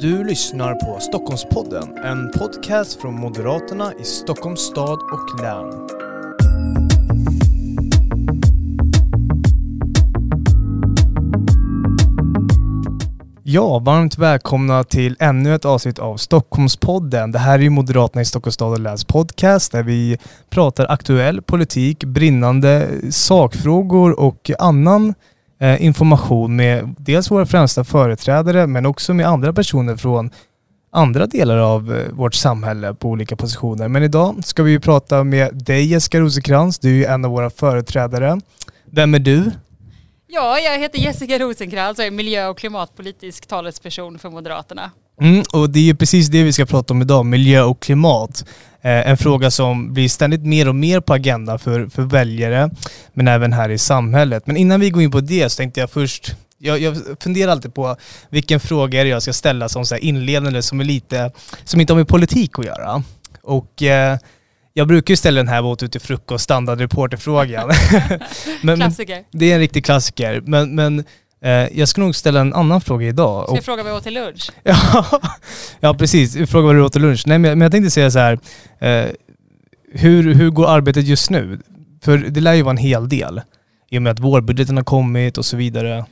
Du lyssnar på Stockholmspodden, en podcast från Moderaterna i Stockholms stad och län. Ja, varmt välkomna till ännu ett avsnitt av Stockholmspodden. Det här är ju Moderaterna i Stockholms stad och läns podcast där vi pratar aktuell politik, brinnande sakfrågor och annan information med dels våra främsta företrädare men också med andra personer från andra delar av eh, vårt samhälle på olika positioner. Men idag ska vi ju prata med dig Jessica Rosenkrantz. Du är en av våra företrädare. Vem är du? Ja, jag heter Jessica Rosenkrantz och är miljö och klimatpolitisk talesperson för Moderaterna. Mm, och det är ju precis det vi ska prata om idag, miljö och klimat. Eh, en fråga som blir ständigt mer och mer på agendan för, för väljare, men även här i samhället. Men innan vi går in på det så tänkte jag först, jag, jag funderar alltid på vilken fråga jag ska ställa som så inledande som är lite, som inte har med politik att göra. Och eh, jag brukar ju ställa den här åt till frukost, standardreporterfrågan. men, klassiker. Det är en riktig klassiker. Men, men jag ska nog ställa en annan fråga idag. Ska jag fråga vad vi åt till lunch? ja, ja, precis. Fråga vad du åt till lunch. Nej, men, men jag tänkte säga så här. Eh, hur, hur går arbetet just nu? För det lär ju vara en hel del. I och med att vårbudgeten har kommit och så vidare.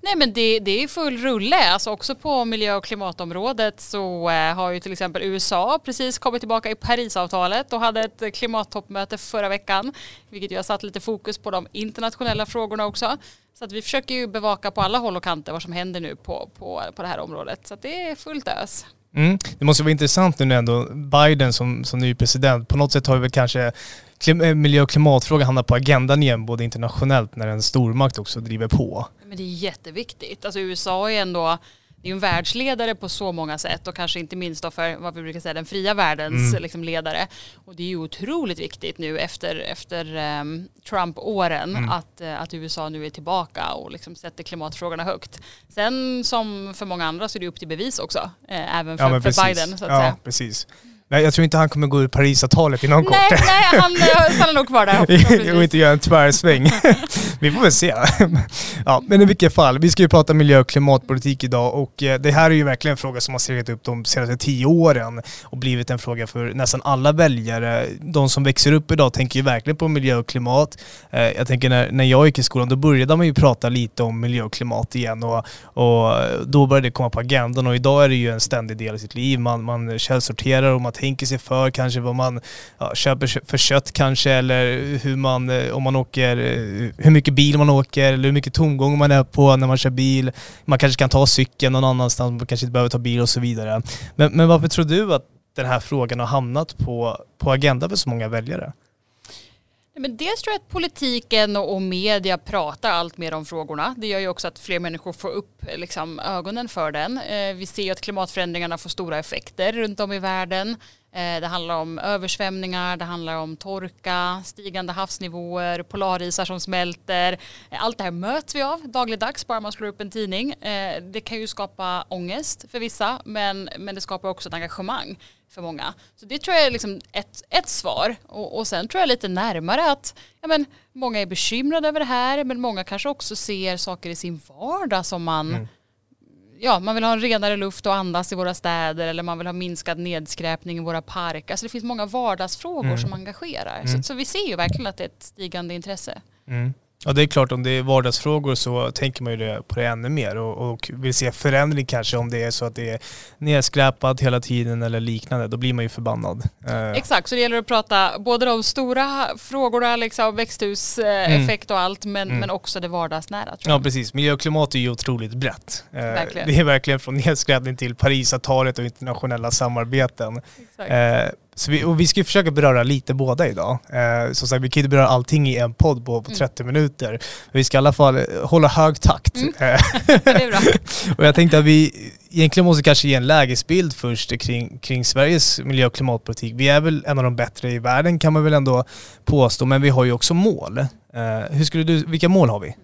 Nej men det, det är full rulle, alltså också på miljö och klimatområdet så eh, har ju till exempel USA precis kommit tillbaka i Parisavtalet och hade ett klimattoppmöte förra veckan, vilket ju har satt lite fokus på de internationella frågorna också. Så att vi försöker ju bevaka på alla håll och kanter vad som händer nu på, på, på det här området. Så att det är fullt ös. Mm. Det måste vara intressant nu ändå Biden som, som ny president, på något sätt har vi väl kanske Eh, miljö och klimatfrågan hamnar på agendan igen, både internationellt när en stormakt också driver på. Men det är jätteviktigt. Alltså USA är ändå det är en världsledare på så många sätt och kanske inte minst då för vad vi brukar säga den fria världens mm. liksom, ledare. Och det är ju otroligt viktigt nu efter, efter um, Trump-åren mm. att, uh, att USA nu är tillbaka och liksom sätter klimatfrågorna högt. Sen som för många andra så är det upp till bevis också, uh, även för, ja, för Biden. Så att ja, säga. precis. Nej, jag tror inte han kommer gå ur Parisavtalet inom kort. Nej, nej han eh, stannar nog kvar där. och inte göra en tvärsväng. vi får väl se. ja, men i vilket fall, vi ska ju prata miljö och klimatpolitik idag och eh, det här är ju verkligen en fråga som har seglat upp de senaste tio åren och blivit en fråga för nästan alla väljare. De som växer upp idag tänker ju verkligen på miljö och klimat. Eh, jag tänker när, när jag gick i skolan, då började man ju prata lite om miljö och klimat igen och, och då började det komma på agendan och idag är det ju en ständig del i sitt liv. Man, man källsorterar och man tänker sig för kanske vad man ja, köper för kött kanske eller hur man, eh, om man åker, eh, hur mycket bil man åker eller hur mycket tomgång man är på när man kör bil. Man kanske kan ta cykeln någon annanstans, man kanske inte behöver ta bil och så vidare. Men, men varför tror du att den här frågan har hamnat på, på agendan för så många väljare? Men dels tror jag att politiken och media pratar allt mer om frågorna. Det gör ju också att fler människor får upp eh, liksom, ögonen för den. Eh, vi ser ju att klimatförändringarna får stora effekter runt om i världen. Eh, det handlar om översvämningar, det handlar om torka, stigande havsnivåer, polarisar som smälter. Allt det här möts vi av dagligdags bara man slår upp en tidning. Det kan ju skapa ångest för vissa men, men det skapar också ett engagemang för många. Så det tror jag är liksom ett, ett svar. Och, och sen tror jag lite närmare att ja, men, många är bekymrade över det här men många kanske också ser saker i sin vardag som man mm ja, man vill ha en renare luft och andas i våra städer eller man vill ha minskad nedskräpning i våra parker. Så det finns många vardagsfrågor mm. som engagerar. Mm. Så, så, vi ser ju verkligen att det är ett stigande intresse. Ja det är klart, om det är vardagsfrågor så tänker man ju på det ännu mer och, och vill se förändring kanske om det är så att det är nedskräpat hela tiden eller liknande. Då blir man ju förbannad. Eh. Exakt, så det gäller att prata både de stora frågorna, liksom växthuseffekt mm. och allt, men, mm. men också det vardagsnära. Ja precis, miljö och klimat är ju otroligt brett. Eh, verkligen. Det är verkligen från nedskräpning till Parisavtalet och internationella samarbeten. Exakt. Så vi, och vi ska försöka beröra lite båda idag. Eh, som sagt, vi kan inte beröra allting i en podd på, på 30 mm. minuter. Vi ska i alla fall hålla hög takt. Mm. Eh, och jag tänkte att vi egentligen måste kanske ge en lägesbild först kring, kring Sveriges miljö och klimatpolitik. Vi är väl en av de bättre i världen kan man väl ändå påstå, men vi har ju också mål. Eh, hur skulle du, vilka mål har vi?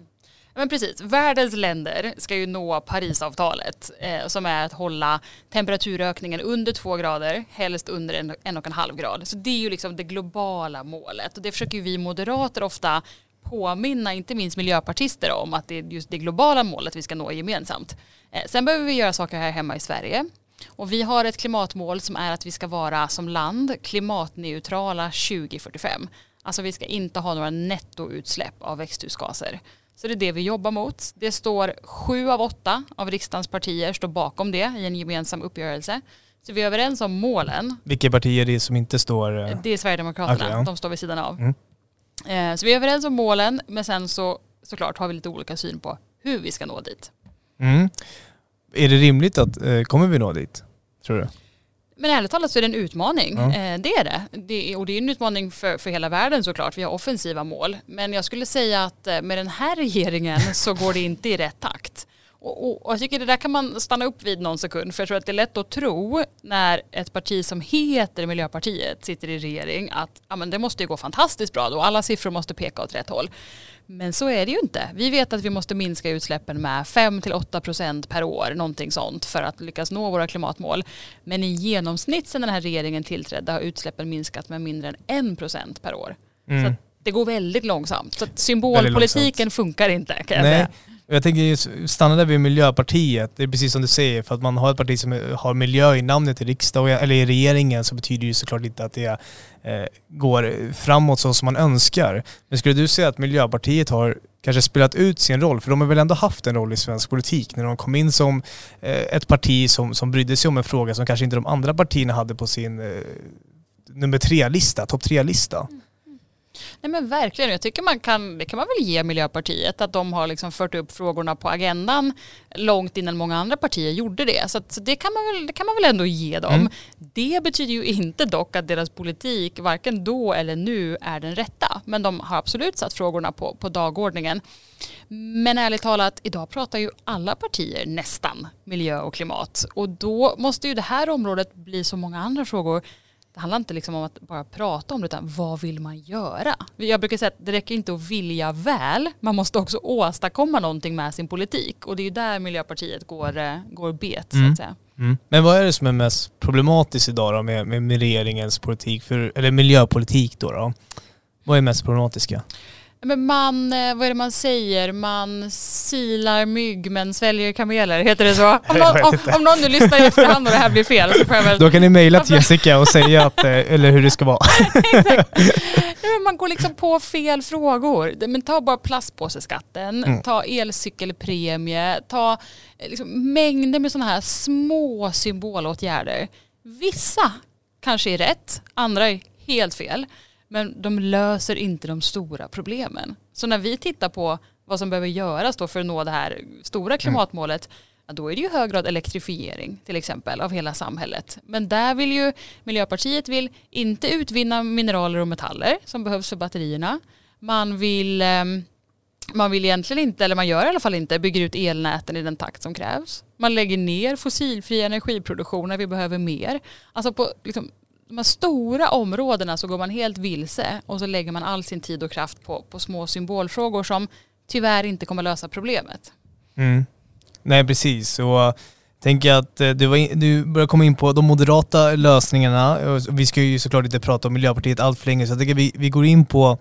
Men precis, världens länder ska ju nå Parisavtalet eh, som är att hålla temperaturökningen under två grader, helst under en, en och en halv grad. Så det är ju liksom det globala målet och det försöker vi moderater ofta påminna inte minst miljöpartister om att det är just det globala målet vi ska nå gemensamt. Eh, sen behöver vi göra saker här hemma i Sverige. Och vi har ett klimatmål som är att vi ska vara som land klimatneutrala 2045. Alltså vi ska inte ha några nettoutsläpp av växthusgaser. Så det är det vi jobbar mot. Det står sju av åtta av riksdagens partier står bakom det i en gemensam uppgörelse. Så vi är överens om målen. Vilka partier är det som inte står? Eh? Det är Sverigedemokraterna, okay, ja. de står vid sidan av. Mm. Eh, så vi är överens om målen men sen så såklart har vi lite olika syn på hur vi ska nå dit. Mm. Är det rimligt att, eh, kommer vi nå dit? Tror du? Men ärligt talat så är det en utmaning. Ja. det är det. det är, och det är en utmaning för, för hela världen såklart. Vi har offensiva mål. Men jag skulle säga att med den här regeringen så går det inte i rätt takt. Och, och, och, jag tycker det där kan man stanna upp vid någon sekund för jag tror att det är lätt att tro när ett parti som heter Miljöpartiet sitter i regering att ja, men det måste ju gå fantastiskt bra då, alla siffror måste peka åt rätt håll. Men så är det ju inte. Vi vet att vi måste minska utsläppen med 5-8% per år, någonting sånt, för att lyckas nå våra klimatmål. Men i genomsnitt sedan den här regeringen tillträdde har utsläppen minskat med mindre än 1% per år. Mm. Så det går väldigt långsamt. Så symbolpolitiken långsamt. funkar inte kan jag Nej. säga. Jag tänker stanna där vid Miljöpartiet. Det är precis som du säger, för att man har ett parti som har miljö i namnet i riksdagen eller i regeringen så betyder det ju såklart inte att det eh, går framåt så som man önskar. Men skulle du säga att Miljöpartiet har kanske spelat ut sin roll, för de har väl ändå haft en roll i svensk politik när de kom in som eh, ett parti som, som brydde sig om en fråga som kanske inte de andra partierna hade på sin eh, nummer tre-lista, topp tre-lista. Mm. Nej men verkligen, jag tycker man kan, det kan man väl ge Miljöpartiet, att de har liksom fört upp frågorna på agendan långt innan många andra partier gjorde det. Så, att, så det, kan man väl, det kan man väl ändå ge dem. Mm. Det betyder ju inte dock att deras politik, varken då eller nu, är den rätta. Men de har absolut satt frågorna på, på dagordningen. Men ärligt talat, idag pratar ju alla partier nästan miljö och klimat. Och då måste ju det här området bli så många andra frågor det handlar inte liksom om att bara prata om det utan vad vill man göra? Jag brukar säga att det räcker inte att vilja väl, man måste också åstadkomma någonting med sin politik och det är ju där Miljöpartiet går, eh, går bet mm. så att säga. Mm. Men vad är det som är mest problematiskt idag då med, med regeringens politik, för, eller miljöpolitik då, då? Vad är mest problematiska? Men man, eh, vad är det man säger, man silar mygg men sväljer kameler, heter det så? Om någon, om, om någon nu lyssnar i efterhand och det här blir fel så får jag väl... Då kan ni mejla till Jessica och säga att, eh, eller hur det ska vara. Exakt. Man går liksom på fel frågor. Men ta bara plastpåseskatten, mm. ta elcykelpremie, ta eh, liksom mängder med sådana här små symbolåtgärder. Vissa kanske är rätt, andra är helt fel. Men de löser inte de stora problemen. Så när vi tittar på vad som behöver göras då för att nå det här stora mm. klimatmålet, ja, då är det ju hög grad elektrifiering till exempel av hela samhället. Men där vill ju Miljöpartiet vill inte utvinna mineraler och metaller som behövs för batterierna. Man vill ehm, man vill egentligen inte, eller man gör i alla fall inte, bygger ut elnäten i den takt som krävs. Man lägger ner fossilfri energiproduktion när vi behöver mer. Alltså på liksom, de här stora områdena så går man helt vilse och så lägger man all sin tid och kraft på, på små symbolfrågor som tyvärr inte kommer lösa problemet. Mm. Nej precis, och eh, tänker att eh, du, var in, du börjar komma in på de moderata lösningarna. Vi ska ju såklart inte prata om Miljöpartiet allt för länge så jag tänker att vi, vi går in på,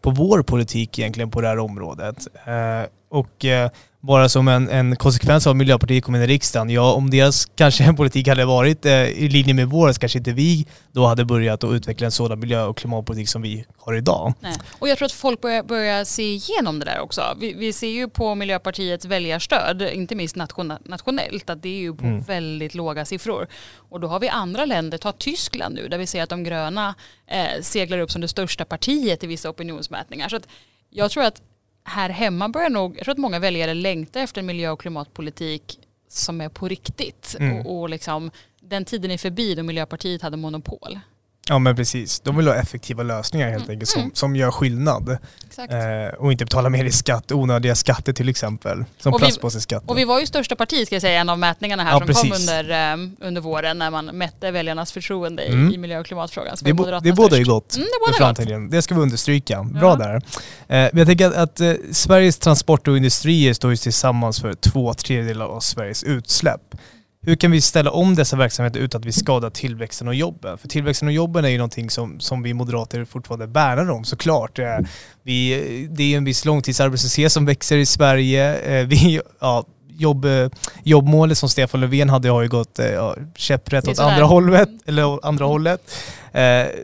på vår politik egentligen på det här området. Eh, och eh, bara som en, en konsekvens av att Miljöpartiet kom in i riksdagen. Ja, om deras kanske en politik hade varit eh, i linje med vår så kanske inte vi då hade börjat att utveckla en sådan miljö och klimatpolitik som vi har idag. Nej. Och jag tror att folk börjar, börjar se igenom det där också. Vi, vi, ser ju på Miljöpartiets väljarstöd, inte minst nation, nationellt, att det är ju på mm. väldigt låga siffror. Och då har vi andra länder, ta Tyskland nu, där vi ser att de gröna eh, seglar upp som det största partiet i vissa opinionsmätningar. Så att jag tror att här hemma börjar nog, jag tror att många väljare längtar efter en miljö och klimatpolitik som är på riktigt. Mm. Och, och liksom, den tiden är förbi då Miljöpartiet hade monopol. Ja men precis, de vill ha effektiva lösningar helt mm. enkelt som, mm. som gör skillnad. Eh, och inte betala mer i skatt, onödiga skatter till exempel. Som plastpåseskatt. Och vi var ju största parti ska jag säga, en av mätningarna här ja, som precis. kom under, um, under våren när man mätte väljarnas förtroende mm. i, miljö och klimatfrågan. Det, bo, det bådar ju gott mm, det, framtiden. det ska vi understryka. Bra ja. där. Eh, jag tänker att, att eh, Sveriges transport och industrier står ju tillsammans för två tredjedelar av Sveriges utsläpp. Hur kan vi ställa om dessa verksamheter utan att vi skadar tillväxten och jobben? För tillväxten och jobben är ju någonting som, som vi moderater fortfarande värnar om såklart. Eh, vi, det är en viss långtidsarbetslöshet som växer i Sverige. Eh, vi, ja, jobb, jobbmålet som Stefan Löfven hade har ju gått ja, käpprätt åt andra hållet, eller andra hållet.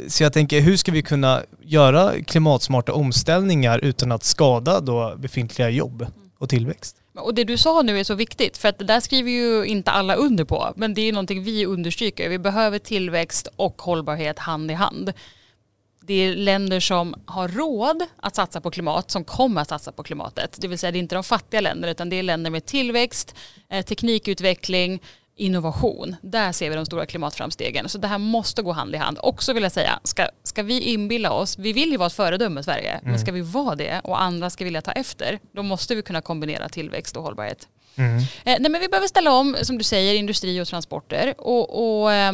Så jag tänker, hur ska vi kunna göra klimatsmarta omställningar utan att skada då befintliga jobb och tillväxt? Och det du sa nu är så viktigt för att det där skriver ju inte alla under på men det är någonting vi understryker. Vi behöver tillväxt och hållbarhet hand i hand. Det är länder som har råd att satsa på klimat som kommer att satsa på klimatet. Det vill säga det är inte de fattiga länderna utan det är länder med tillväxt, eh, teknikutveckling, innovation. Där ser vi de stora klimatframstegen. Så det här måste gå hand i hand. Också vill jag säga, ska, ska vi inbilla oss, vi vill ju vara ett föredöme Sverige, mm. men ska vi vara det och andra ska vilja ta efter, då måste vi kunna kombinera tillväxt och hållbarhet. Mm. Eh, nej, men vi behöver ställa om, som du säger, industri och transporter. Och, och eh,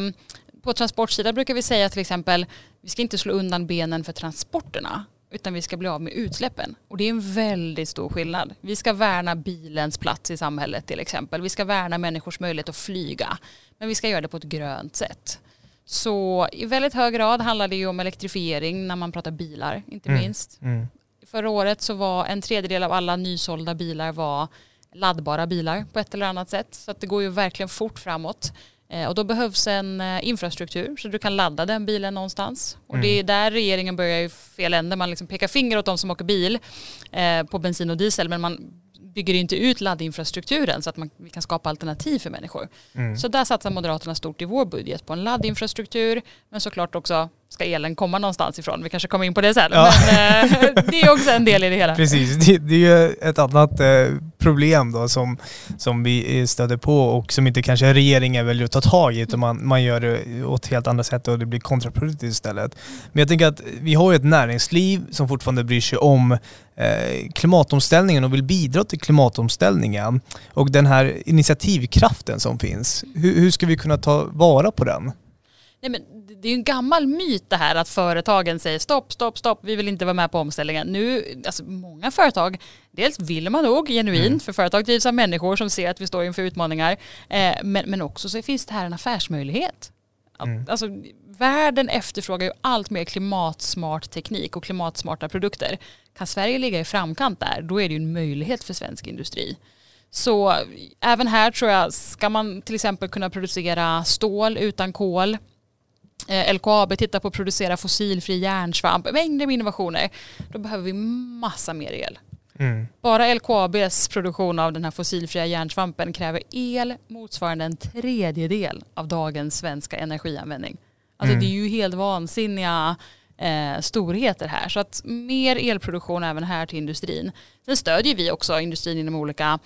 på transportsidan brukar vi säga till exempel, vi ska inte slå undan benen för transporterna utan vi ska bli av med utsläppen. Och det är en väldigt stor skillnad. Vi ska värna bilens plats i samhället till exempel. Vi ska värna människors möjlighet att flyga. Men vi ska göra det på ett grönt sätt. Så i väldigt hög grad handlar det ju om elektrifiering när man pratar bilar, inte mm. minst. Mm. Förra året så var en tredjedel av alla nysålda bilar var laddbara bilar på ett eller annat sätt. Så att det går ju verkligen fort framåt. Eh, och då behövs en eh, infrastruktur så du kan ladda den bilen någonstans. Och mm. det är där regeringen börjar i fel ände. Man liksom pekar finger åt de som åker bil eh, på bensin och diesel men man bygger inte ut laddinfrastrukturen så att man, vi kan skapa alternativ för människor. Mm. Så där satsar Moderaterna stort i vår budget på en laddinfrastruktur men såklart också ska elen komma någonstans ifrån. Vi kanske kommer in på det sen. Ja. Men eh, det är också en del i det hela. Precis, det, det är ju ett annat eh, problem då som, som vi eh, stöder på och som inte kanske regeringen väljer att ta tag i utan man, man gör det åt helt andra sätt och det blir kontraproduktivt istället. Men jag tänker att vi har ju ett näringsliv som fortfarande bryr sig om eh, klimatomställningen och vill bidra till klimatomställningen. Och den här initiativkraften som finns, hur, hur ska vi kunna ta vara på den? Nej, men det är en gammal myt det här att företagen säger stopp, stopp, stopp, vi vill inte vara med på omställningen. Nu, alltså många företag, dels vill man nog genuint, mm. för företag drivs av människor som ser att vi står inför utmaningar, eh, men, men också så finns det här en affärsmöjlighet. Mm. Alltså, världen efterfrågar ju allt mer klimatsmart teknik och klimatsmarta produkter. Kan Sverige ligga i framkant där, då är det ju en möjlighet för svensk industri. Så även här tror jag, ska man till exempel kunna producera stål utan kol, Eh, LKAB tittar på att producera fossilfri järnsvamp, mängder med innovationer. Då behöver vi massa mer el. Mm. Bara LKABs produktion av den här fossilfria järnsvampen kräver el motsvarande en tredjedel av dagens svenska energianvändning. Alltså mm. det är ju helt vansinniga eh, storheter här. Så att mer elproduktion även här till industrin. Sen stödjer vi också industrin inom olika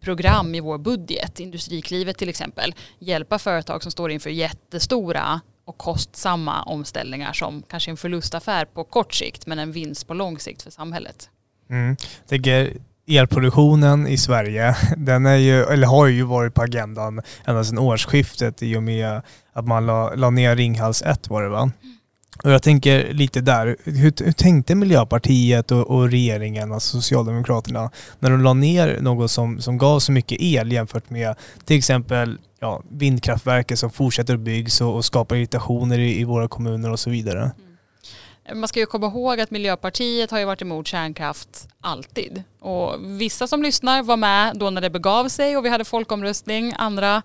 program i vår budget, Industriklivet till exempel, hjälpa företag som står inför jättestora och kostsamma omställningar som kanske en förlustaffär på kort sikt men en vinst på lång sikt för samhället. Mm. Jag tänker elproduktionen i Sverige, den är ju, eller har ju varit på agendan ända sedan årsskiftet i och med att man la, la ner Ringhals 1 var det va? Mm. Och jag tänker lite där, hur, hur tänkte Miljöpartiet och, och, regeringen, alltså Socialdemokraterna, när de la ner något som, som gav så mycket el jämfört med till exempel ja, vindkraftverken som fortsätter att byggas och, och skapar irritationer i, i, våra kommuner och så vidare. Mm. Man ska ju komma ihåg att Miljöpartiet har ju varit emot kärnkraft alltid. Och vissa som lyssnar var med då när det begav sig och vi hade folkomröstning. Andra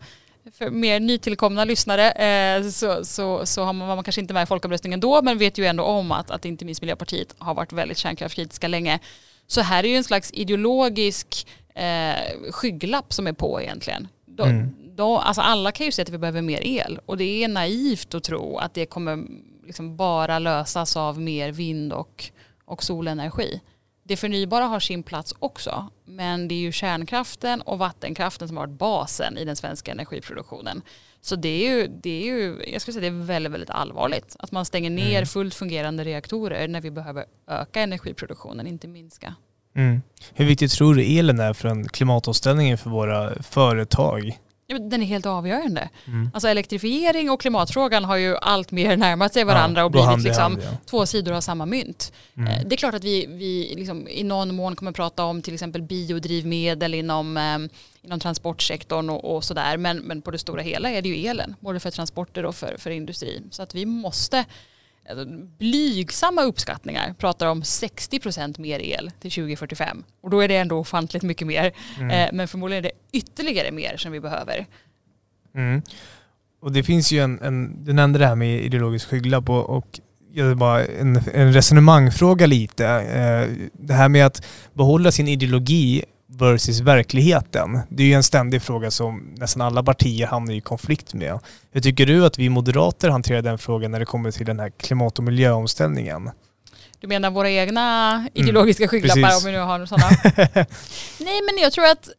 för mer nytillkomna lyssnare eh, så, så, så har man, var man kanske inte med i folkomröstningen då men vet ju ändå om att, att inte minst Miljöpartiet har varit väldigt kärnkraftskritiska länge. Så här är ju en slags ideologisk eh, skygglapp som är på egentligen. De, mm. de, alltså alla kan ju se att vi behöver mer el och det är naivt att tro att det kommer liksom bara lösas av mer vind och, och solenergi. Det förnybara har sin plats också, men det är ju kärnkraften och vattenkraften som har varit basen i den svenska energiproduktionen. Så det är ju, det är ju jag skulle säga det är väldigt, väldigt allvarligt att man stänger ner mm. fullt fungerande reaktorer när vi behöver öka energiproduktionen, inte minska. Mm. Hur viktigt tror du elen är för en klimatomställning för våra företag? Den är helt avgörande. Mm. Alltså elektrifiering och klimatfrågan har ju allt mer närmat sig varandra ja, och blivit liksom hand, ja. två sidor av samma mynt. Mm. Eh, det är klart att vi, vi liksom i någon mån kommer prata om till exempel biodrivmedel inom, eh, inom transportsektorn och, och sådär. Men, men på det stora hela är det ju elen, både för transporter och för, för industri. Så att vi måste alltså, blygsamma uppskattningar pratar om 60% mer el till 2045. Och då är det ändå ofantligt mycket mer. Mm. Eh, men förmodligen är det ytterligare mer som vi behöver. Mm. Och det finns ju en, en, du nämnde det här med ideologisk skygglapp och, och bara en, en resonemangfråga lite. Eh, det här med att behålla sin ideologi versus verkligheten. Det är ju en ständig fråga som nästan alla partier hamnar i konflikt med. Hur tycker du att vi moderater hanterar den frågan när det kommer till den här klimat och miljöomställningen? Du menar våra egna mm, ideologiska mm, skygglappar om vi nu har sådana? Nej men jag tror att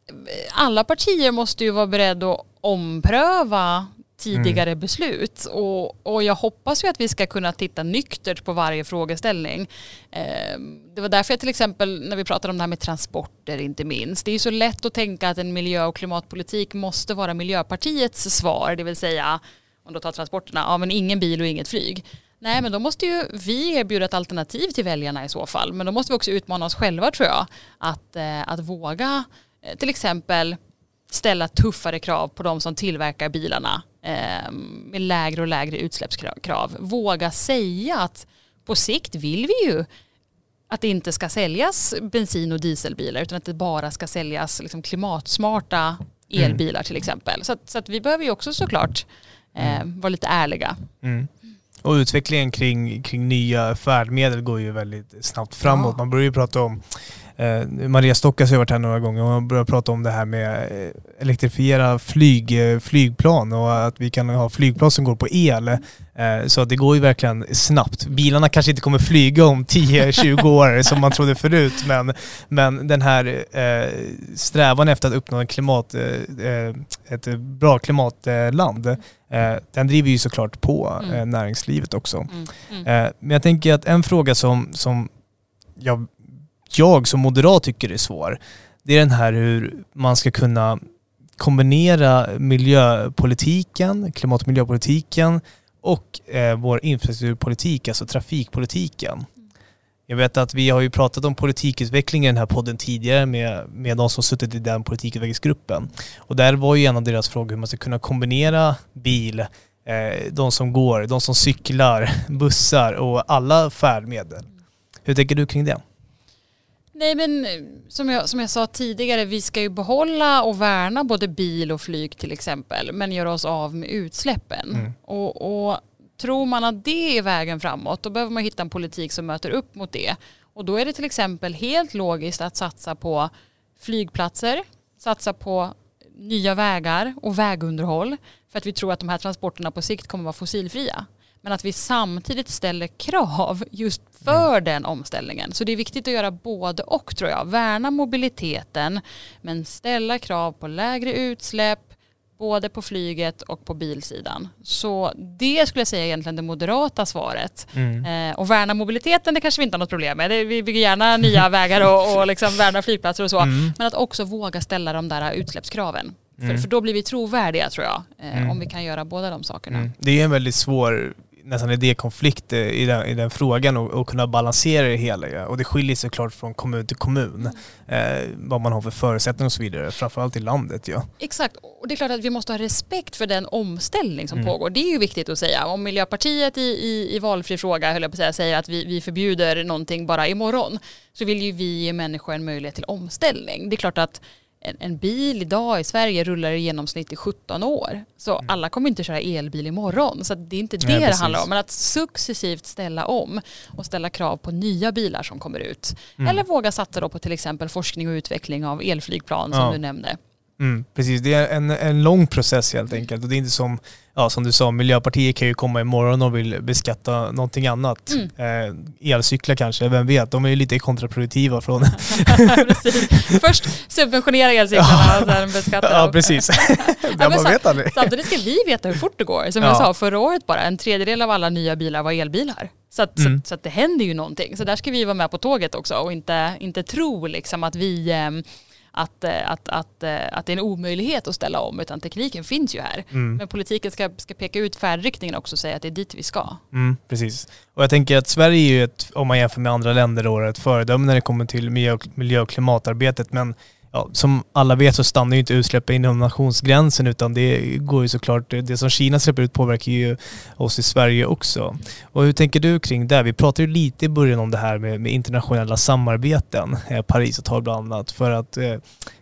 alla partier måste ju vara beredda att ompröva tidigare mm. beslut. Och, och jag hoppas ju att vi ska kunna titta nyktert på varje frågeställning. Eh, det var därför jag till exempel när vi pratade om det här med transporter inte minst. Det är ju så lätt att tänka att en miljö och klimatpolitik måste vara Miljöpartiets svar, det vill säga om du tar transporterna, ja men ingen bil och inget flyg. Nej men då måste ju vi erbjuda ett alternativ till väljarna i så fall. Men då måste vi också utmana oss själva tror jag. Att, eh, att våga eh, till exempel ställa tuffare krav på de som tillverkar bilarna med lägre och lägre utsläppskrav. Våga säga att på sikt vill vi ju att det inte ska säljas bensin och dieselbilar utan att det bara ska säljas liksom klimatsmarta elbilar mm. till exempel. Så, att, så att vi behöver ju också såklart eh, vara lite ärliga. Mm. Och utvecklingen kring, kring nya färdmedel går ju väldigt snabbt framåt. Ja. Man börjar ju prata om Maria Stockas har varit här några gånger och hon börjar prata om det här med eh, elektrifiera flyg, eh, flygplan och att vi kan ha flygplan som går på el. Eh, så det går ju verkligen snabbt. Bilarna kanske inte kommer flyga om 10-20 år som man trodde förut men, men den här eh, strävan efter att uppnå en klimat, eh, ett bra klimatland den driver ju såklart på mm. näringslivet också. Mm. Mm. men jag tänker att en fråga som, som jag jag som moderat tycker är svår, det är den här hur man ska kunna kombinera miljöpolitiken, klimat och miljöpolitiken och eh, vår infrastrukturpolitik, alltså trafikpolitiken. Jag vet att vi har ju pratat om politikutveckling i den här podden tidigare med, med de som suttit i den politikutvecklingsgruppen. Och där var ju en av deras frågor hur man ska kunna kombinera bil, eh, de som går, de som cyklar, bussar och alla färdmedel. Hur tänker du kring det? Nej men som jag, som jag sa tidigare, vi ska ju behålla och värna både bil och flyg till exempel, men göra oss av med utsläppen. Mm. Och, och tror man att det är vägen framåt, då behöver man hitta en politik som möter upp mot det. Och då är det till exempel helt logiskt att satsa på flygplatser, satsa på nya vägar och vägunderhåll för att vi tror att de här transporterna på sikt kommer vara fossilfria. Men att vi samtidigt ställer krav just för mm. den omställningen. Så det är viktigt att göra både och tror jag. Värna mobiliteten men ställa krav på lägre utsläpp både på flyget och på bilsidan. Så det skulle jag säga är egentligen det moderata svaret. Mm. Eh, och värna mobiliteten det kanske vi inte har något problem med. Det, vi bygger gärna nya vägar och, och liksom värna flygplatser och så. Mm. Men att också våga ställa de där utsläppskraven. Mm. För, för, då blir vi trovärdiga tror jag. Eh, mm. om vi kan göra båda de sakerna. Mm. Det är en väldigt svår nästan idékonflikt i den, i den frågan och, och, kunna balansera det hela. Och det skiljer sig klart från kommun till kommun, eh, vad man har för förutsättningar och så vidare, framförallt i landet. Ja. Exakt, och det är klart att vi måste ha respekt för den omställning som mm. pågår. Det är ju viktigt att säga. Om Miljöpartiet i, i, i valfri fråga, höll jag på att säga, säger att vi, vi förbjuder någonting bara imorgon, så vill ju vi ge människor en möjlighet till omställning. Det är klart att en, en, bil idag i Sverige rullar i genomsnitt i 17 år. Så mm. alla kommer inte köra elbil imorgon. Så det är inte det ja, det handlar om. Men att successivt ställa om och ställa krav på nya bilar som kommer ut. Mm. Eller våga satsa då på till exempel forskning och utveckling av elflygplan som ja. du nämnde. Mm, precis, det är en, en lång process helt enkelt. Och det är inte som, ja, som du sa, Miljöpartiet kan ju komma imorgon och vill beskatta någonting annat. Mm. Eh, elcyklar kanske, vem vet? De är ju lite kontraproduktiva från... Först subventionera elcyklarna och sen beskatta Ja, precis. ja, man vet aldrig. Samtidigt ska vi veta hur fort det går. Som ja. jag sa, förra året bara, en tredjedel av alla nya bilar var elbilar. Så att, mm. så, så, att det händer ju någonting. Så där ska vi vara med på tåget också och inte, inte tro liksom att vi eh, att, eh, att, att, eh, att det är en omöjlighet att ställa om utan tekniken finns ju här. Mm. Men politiken ska, ska peka ut färdriktningen också och säga att det är dit vi ska. Mm, precis. Och jag tänker att Sverige är ju ett, om man jämför med andra länder, då, ett föredöme när det kommer till miljö, miljö och klimatarbetet men ja, som alla vet så stannar ju inte utsläppen inom nationsgränsen utan det går ju såklart, det som Kina släpper ut påverkar ju oss i Sverige också. Och hur tänker du kring det? Vi pratade ju lite i början om det här med, med internationella samarbeten, eh, Parisavtal bland annat, för att eh,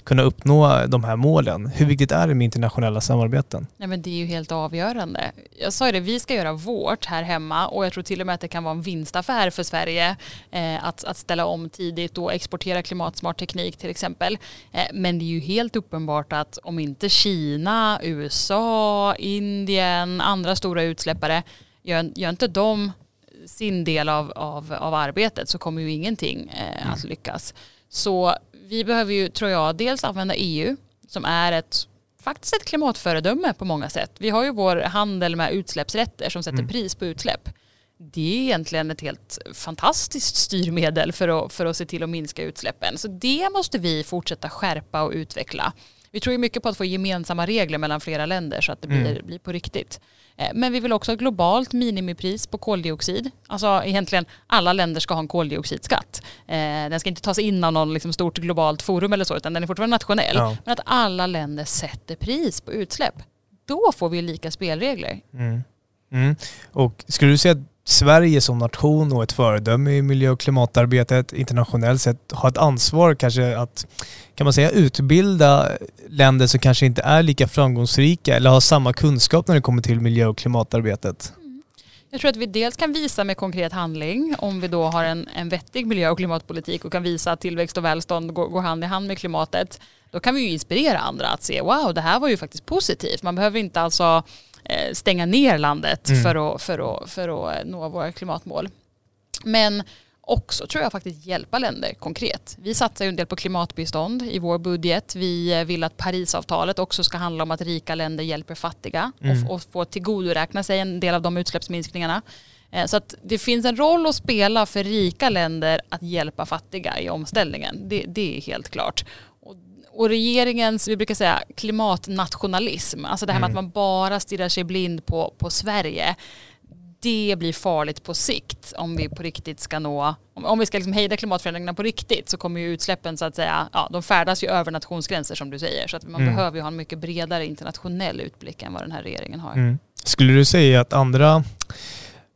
kunna uppnå de här målen. Hur viktigt är det med internationella samarbeten? Nej, men det är ju helt avgörande. Jag sa ju det, vi ska göra vårt här hemma och jag tror till och med att det kan vara en vinstaffär för Sverige eh, att, att ställa om tidigt och exportera klimatsmart teknik till exempel. Eh, men det är ju helt uppenbart att om inte Kina, USA, Indien, andra stora utsläppare gör, gör inte de sin del av, av, av arbetet så kommer ju ingenting eh, att mm. lyckas. Så vi behöver ju, tror jag, dels använda EU som är ett faktiskt ett klimatföredöme på många sätt. Vi har ju vår handel med utsläppsrätter som sätter mm. pris på utsläpp. Det är egentligen ett helt fantastiskt styrmedel för att, för att se till att minska utsläppen. Så det måste vi fortsätta skärpa och utveckla. Vi tror ju mycket på att få gemensamma regler mellan flera länder så att det blir, mm. blir på riktigt. Eh, men vi vill också ha globalt minimipris på koldioxid. Alltså egentligen alla länder ska ha en koldioxidskatt. Eh, den ska inte tas in av någon liksom stort globalt forum eller så utan den är fortfarande nationell. Ja. Men att alla länder sätter pris på utsläpp. Då får vi lika spelregler. Mm. Mm. Och skulle du säga att Sverige som nation och ett föredöme i miljö och klimatarbetet internationellt sett har ett ansvar kanske att, kan man säga, utbilda länder som kanske inte är lika framgångsrika eller har samma kunskap när det kommer till miljö och klimatarbetet? Jag tror att vi dels kan visa med konkret handling om vi då har en, en vettig miljö och klimatpolitik och kan visa att tillväxt och välstånd går, går hand i hand med klimatet. Då kan vi ju inspirera andra att se wow det här var ju faktiskt positivt. Man behöver inte alltså stänga ner landet mm. för, att, för, att, för att nå våra klimatmål. Men också tror jag faktiskt hjälpa länder konkret. Vi satsar ju en del på klimatbistånd i vår budget. Vi vill att Parisavtalet också ska handla om att rika länder hjälper fattiga mm. och, och få tillgodoräkna sig en del av de utsläppsminskningarna. Eh, så att det finns en roll att spela för rika länder att hjälpa fattiga i omställningen. Det, det är helt klart och regeringens, vi brukar säga klimatnationalism, alltså det här mm. med att man bara stirrar sig blind på, på Sverige, det blir farligt på sikt om vi på riktigt ska nå, om, om vi ska liksom hejda klimatförändringarna på riktigt så kommer ju utsläppen så att säga, ja de färdas ju över nationsgränser som du säger så att man mm. behöver ju ha en mycket bredare internationell utblick än vad den här regeringen har. Mm. Skulle du säga att andra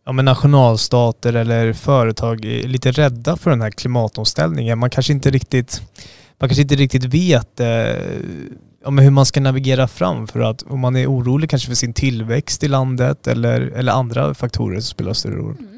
ja, men nationalstater eller företag är lite rädda för den här klimatomställningen? Man kanske inte riktigt man kanske inte riktigt vet eh, hur man ska navigera fram för att om man är orolig kanske för sin tillväxt i landet eller, eller andra faktorer som spelar större roll. Mm.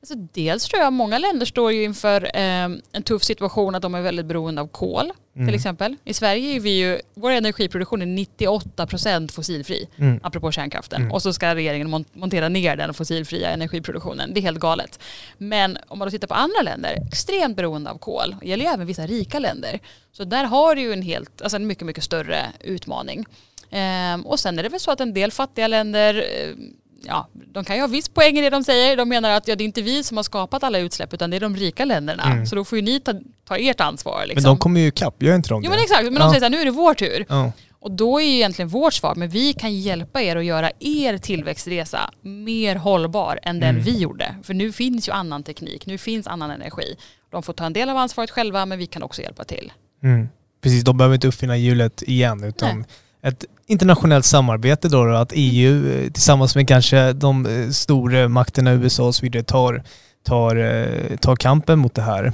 Alltså dels tror jag många länder står ju inför eh, en tuff situation att de är väldigt beroende av kol mm. till exempel. I Sverige är vi ju, vår energiproduktion är 98% fossilfri, mm. apropå kärnkraften. Mm. Och så ska regeringen montera ner den fossilfria energiproduktionen. Det är helt galet. Men om man då tittar på andra länder, extremt beroende av kol. Det gäller ju även vissa rika länder. Så där har du ju en, helt, alltså en mycket, mycket större utmaning. Eh, och sen är det väl så att en del fattiga länder eh, ja, de kan ju ha viss poäng i det de säger. De menar att ja, det är inte vi som har skapat alla utsläpp utan det är de rika länderna. Mm. Så då får ju ni ta, ta ert ansvar. Liksom. Men de kommer ju ikapp, gör inte de det? Jo men exakt, men ja. de säger så här, nu är det vår tur. Ja. Och då är ju egentligen vårt svar, men vi kan hjälpa er att göra er tillväxtresa mer hållbar än den mm. vi gjorde. För nu finns ju annan teknik, nu finns annan energi. De får ta en del av ansvaret själva, men vi kan också hjälpa till. Mm. Precis, de behöver inte uppfinna hjulet igen, utan Nej ett internationellt samarbete då, att EU eh, tillsammans med kanske de eh, stora makterna USA och så vidare tar, tar, eh, tar kampen mot det här.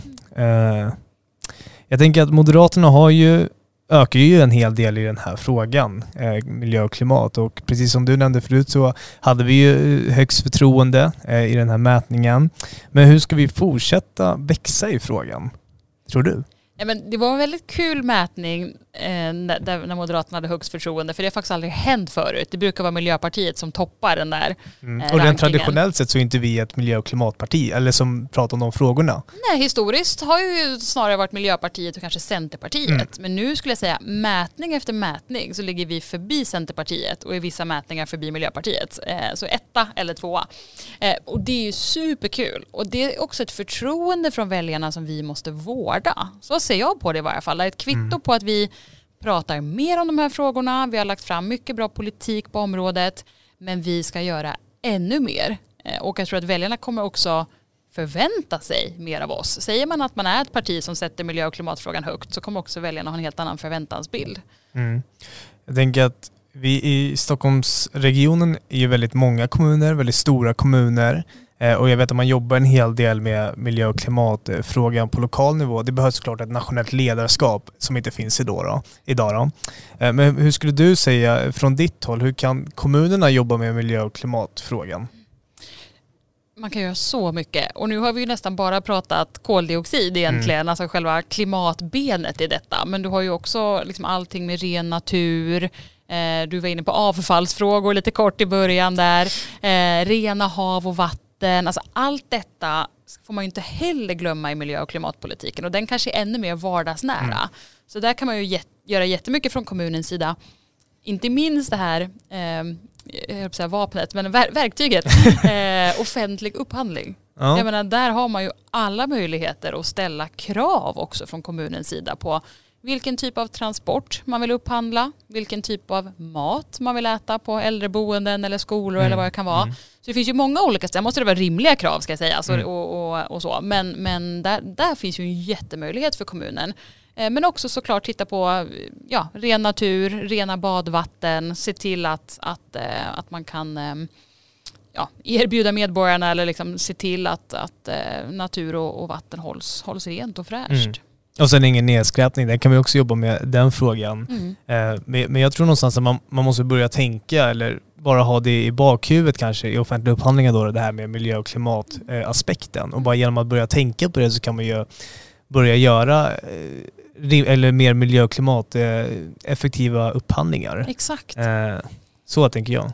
Jag tänker att Moderaterna har ju ökar ju en hel del i den här frågan, miljö och klimat. Och precis som du nämnde förut så hade vi ju högst förtroende i den här mätningen. Men hur ska vi fortsätta växa i frågan, tror du? Ja, men det var en väldigt kul mätning eh, när, när Moderaterna hade högst förtroende för det har faktiskt aldrig hänt förut. Det brukar vara Miljöpartiet som toppar den där mm. eh, Och rent traditionellt sett så är inte vi ett miljö och klimatparti eller som pratar om de frågorna. Nej, historiskt har ju snarare varit Miljöpartiet och kanske Centerpartiet. Mm. Men nu skulle jag säga mätning efter mätning så ligger vi förbi Centerpartiet och i vissa mätningar förbi Miljöpartiet. Eh, så etta eller tvåa. Eh, och det är ju superkul och det är också ett förtroende från väljarna som vi måste vårda. Så ser jag på det i varje fall. Det är ett kvitto mm. på att vi pratar mer om de här frågorna. Vi har lagt fram mycket bra politik på området. Men vi ska göra ännu mer. Eh, och jag tror att väljarna kommer också förvänta sig mer av oss. Säger man att man är ett parti som sätter miljö och klimatfrågan högt så kommer också väljarna ha en helt annan förväntansbild. Mm. Jag tänker att vi i Stockholmsregionen är ju väldigt många kommuner, väldigt stora kommuner. Eh, och jag vet att man jobbar en hel del med miljö och klimatfrågan på lokal nivå. Det behövs såklart ett nationellt ledarskap som inte finns idag. Då, idag då. Eh, men hur skulle du säga från ditt håll, hur kan kommunerna jobba med miljö och klimatfrågan? Man kan göra så mycket och nu har vi ju nästan bara pratat koldioxid egentligen, mm. alltså själva klimatbenet i detta. Men du har ju också liksom allting med ren natur, eh, du var inne på avfallsfrågor lite kort i början där, rena hav och vatten vatten, alltså allt detta får man ju inte heller glömma i miljö och klimatpolitiken och den kanske är ännu mer vardagsnära. Mm. Så där kan man ju göra jättemycket från kommunens sida. Inte minst det här, eh, jag säga vapnet, men ver verktyget, eh, offentlig upphandling. Ja. Jag menar, där har man ju alla möjligheter att ställa krav också från kommunens sida på vilken typ av transport man vill upphandla, vilken typ av mat man vill äta på äldreboenden eller skolor mm. eller vad det kan vara. Mm. Så det finns ju många olika ställen, måste det vara rimliga krav ska jag säga. Alltså, mm. och, och, och, så. Men, men där, där finns ju en jättemöjlighet för kommunen. Eh, men också såklart titta på ja, ren natur, rena badvatten, se till att, att, eh, att man kan eh, ja, erbjuda medborgarna eller liksom se till att, att natur och, och vatten hålls, hålls rent och fräscht. Mm. Och sen ingen nedskräpning, där kan vi också jobba med den frågan. Mm. Men jag tror någonstans att man, man måste börja tänka eller bara ha det i bakhuvudet kanske i offentliga upphandlingar då, det här med miljö och klimataspekten. Och bara genom att börja tänka på det så kan man ju börja göra eh, eller mer miljö och klimateffektiva upphandlingar. Exakt. Eh, så tänker jag.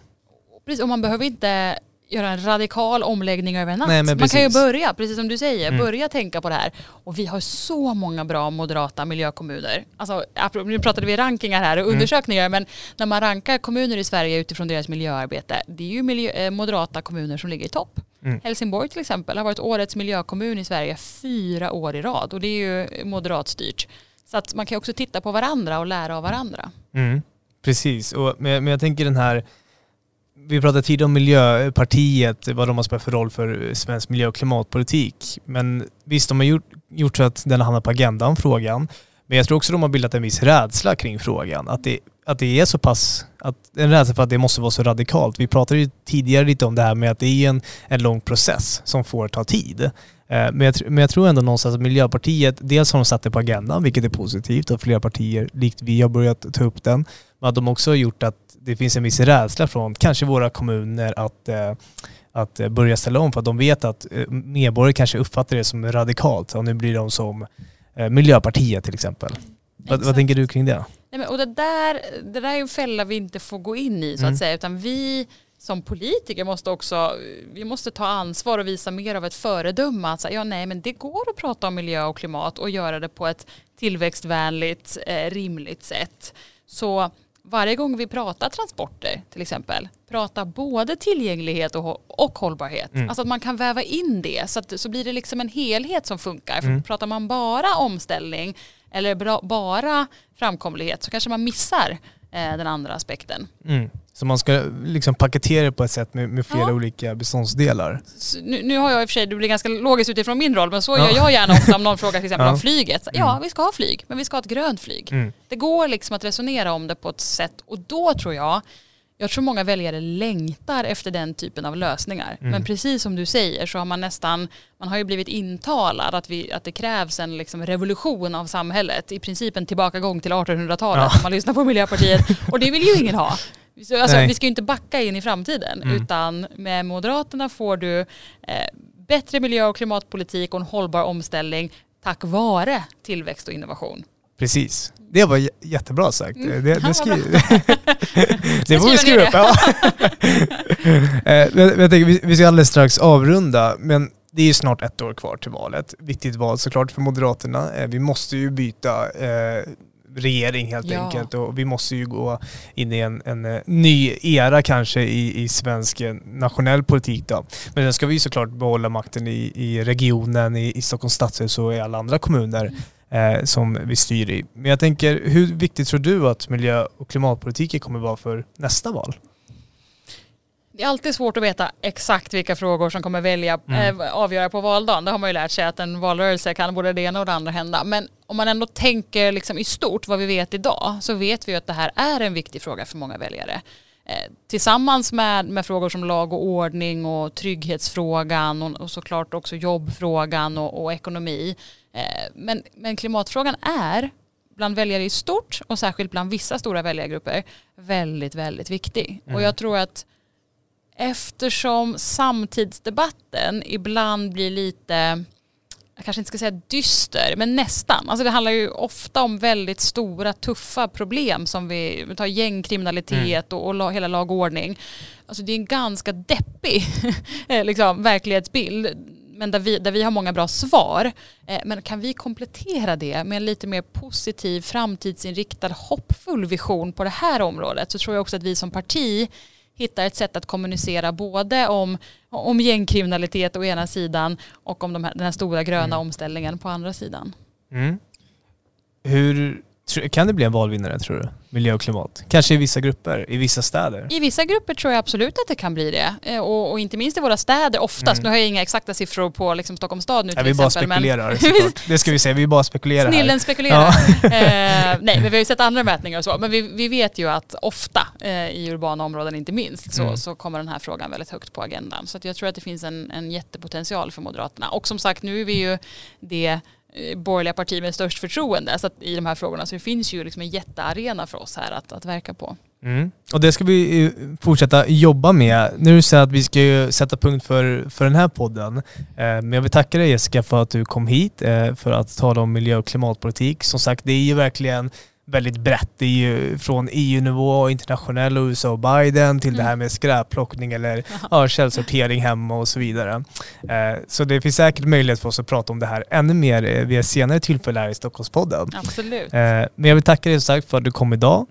Precis, och man behöver inte göra en radikal omläggning över en natt. Nej, man kan ju börja, precis som du säger, mm. börja tänka på det här. Och vi har så många bra moderata miljökommuner. Alltså, nu pratade vi rankingar här och mm. undersökningar, men när man rankar kommuner i Sverige utifrån deras miljöarbete, det är ju miljö, eh, moderata kommuner som ligger i topp. Mm. Helsingborg till exempel har varit årets miljökommun i Sverige fyra år i rad och det är ju moderatstyrt. Så att man kan också titta på varandra och lära av varandra. Mm. Precis, och, men, men jag tänker den här vi pratade tidigare om Miljöpartiet, vad de har spelat för roll för svensk miljö och klimatpolitik. Men visst, de har gjort, gjort så att den har hamnat på agendan, frågan. Men jag tror också de har bildat en viss rädsla kring frågan. Att det, att det är så pass, att, en rädsla för att det måste vara så radikalt. Vi pratade ju tidigare lite om det här med att det är en, en lång process som får ta tid. Eh, men jag, men jag tror ändå någonstans att Miljöpartiet, dels har de satt det på agendan, vilket är positivt, och flera partier likt vi har börjat ta upp den. Men att de också har gjort att det finns en viss rädsla från kanske våra kommuner att, eh, att börja ställa om för att de vet att eh, medborgare kanske uppfattar det som radikalt och nu blir de som eh, Miljöpartiet till exempel. Vad, vad, tänker du kring det? Nej, men, och det, där, det där är en fälla vi inte får gå in i så mm. att säga utan vi som politiker måste också vi måste ta ansvar och visa mer av ett föredöme. Att säga, ja, nej, men det går att prata om miljö och klimat och göra det på ett tillväxtvänligt, eh, rimligt sätt. Så varje gång vi pratar transporter till exempel, prata både tillgänglighet och, och hållbarhet. Mm. Alltså att man kan väva in det så, att, så blir det liksom en helhet som funkar. Mm. För pratar man bara omställning eller bra, bara framkomlighet så kanske man missar eh, den andra aspekten. Mm. Så man ska liksom paketera det på ett sätt med, med flera ja. olika beståndsdelar. Nu, nu, har jag i och för sig, det blir ganska logiskt utifrån min roll, men så ja. gör jag gärna ofta om någon frågar till exempel ja. om flyget. Ja, mm. vi ska ha flyg, men vi ska ha ett grönt flyg. Mm. Det går liksom att resonera om det på ett sätt och då tror jag jag tror många väljare längtar efter den typen av lösningar. Mm. Men precis som du säger så har man nästan, man har ju blivit intalad att, vi, att det krävs en liksom revolution av samhället. I princip en tillbakagång till 1800-talet ja. om man lyssnar på Miljöpartiet. Och det vill ju ingen ha. Alltså, vi ska ju inte backa in i framtiden mm. utan med Moderaterna får du eh, bättre miljö och klimatpolitik och en hållbar omställning tack vare tillväxt och innovation. Precis. Det var jättebra sagt. Mm. Det, det, skri... det får vi skriva upp. Ja. Eh, jag tänker, vi ska alldeles strax avrunda, men det är ju snart ett år kvar till valet. Viktigt val såklart för Moderaterna. Eh, vi måste ju byta eh, regering helt ja. enkelt och vi måste ju gå in i en, en eh, ny era kanske i, i svensk eh, nationell politik då. Men sen ska vi såklart behålla makten i, i regionen, i, i Stockholms stadshus och i alla andra kommuner eh, som vi styr i. Men jag tänker, hur viktigt tror du att miljö och klimatpolitiken kommer vara för nästa val? det är alltid svårt att veta exakt vilka frågor som kommer välja, mm. äh, avgöra på valdagen. Det har man ju lärt sig att en valrörelse kan både det ena och det andra hända. Men om man ändå tänker liksom i stort vad vi vet idag så vet vi att det här är en viktig fråga för många väljare. Eh, tillsammans med, med frågor som lag och ordning och trygghetsfrågan och, och såklart också jobbfrågan och, och ekonomi. Eh, men, men klimatfrågan är bland väljare i stort och särskilt bland vissa stora väljargrupper väldigt, väldigt viktig. Mm. Och jag tror att eftersom samtidsdebatten ibland blir lite jag kanske inte ska säga dyster, men nästan. Alltså det handlar ju ofta om väldigt stora, tuffa problem som vi, vi tar gängkriminalitet mm. och, och, hela lag och ordning. Alltså det är en ganska deppig liksom, verklighetsbild men där vi, där vi har många bra svar. Eh, men kan vi komplettera det med en lite mer positiv, framtidsinriktad, hoppfull vision på det här området så tror jag också att vi som parti hittar ett sätt att kommunicera både om, om gängkriminalitet å ena sidan och om de här, den här stora gröna mm. omställningen på andra sidan. Mm. Hur kan det bli en valvinnare tror du? Miljö och klimat? Kanske i vissa grupper, i vissa städer? I vissa grupper tror jag absolut att det kan bli det. Eh, och, och inte minst i våra städer oftast. Mm. Nu har jag inga exakta siffror på liksom Stockholms stad nu till ja, vi exempel. bara spekulerar men... Det ska vi säga, vi bara spekulerar Snillen här. spekulerar. Ja. eh, nej, men vi har ju sett andra mätningar och så. Men vi, vi vet ju att ofta eh, i urbana områden inte minst så, mm. så kommer den här frågan väldigt högt på agendan. Så jag tror att det finns en, en jättepotential för Moderaterna. Och som sagt, nu är vi ju det Eh, borgerliga parti med störst förtroende så i de här frågorna. Så det finns ju liksom en jättearena för oss här att, att verka på. Mm. Och det ska vi eh, fortsätta jobba med. Nu säger jag att vi ska ju sätta punkt för, för den här podden. Eh, men jag vill tacka dig Jessica för att du kom hit för att tala om miljö och klimatpolitik. Som sagt, det är ju verkligen väldigt brett. Det är ju från EU-nivå, internationell och USA och Biden till mm. det här med skräpplockning eller ja, källsortering hemma och så vidare. Eh, så det finns säkert möjlighet för oss att prata om det här ännu mer eh, vid ett senare tillfälle här i Stockholmspodden. Absolut. Eh, men jag vill tacka dig som sagt för att du kom idag.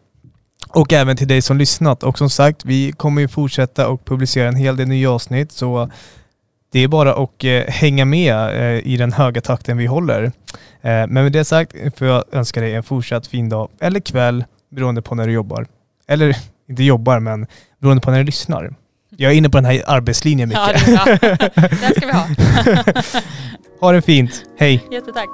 Och även till dig som lyssnat. Och som sagt, vi kommer ju fortsätta och publicera en hel del nya avsnitt. Så det är bara att eh, hänga med eh, i den höga takten vi håller. Eh, men med det sagt får jag önska dig en fortsatt fin dag eller kväll beroende på när du jobbar. Eller inte jobbar, men beroende på när du lyssnar. Jag är inne på den här arbetslinjen mycket. Ja, det är bra. Den ska vi ha. ha det fint. Hej. Jättetack.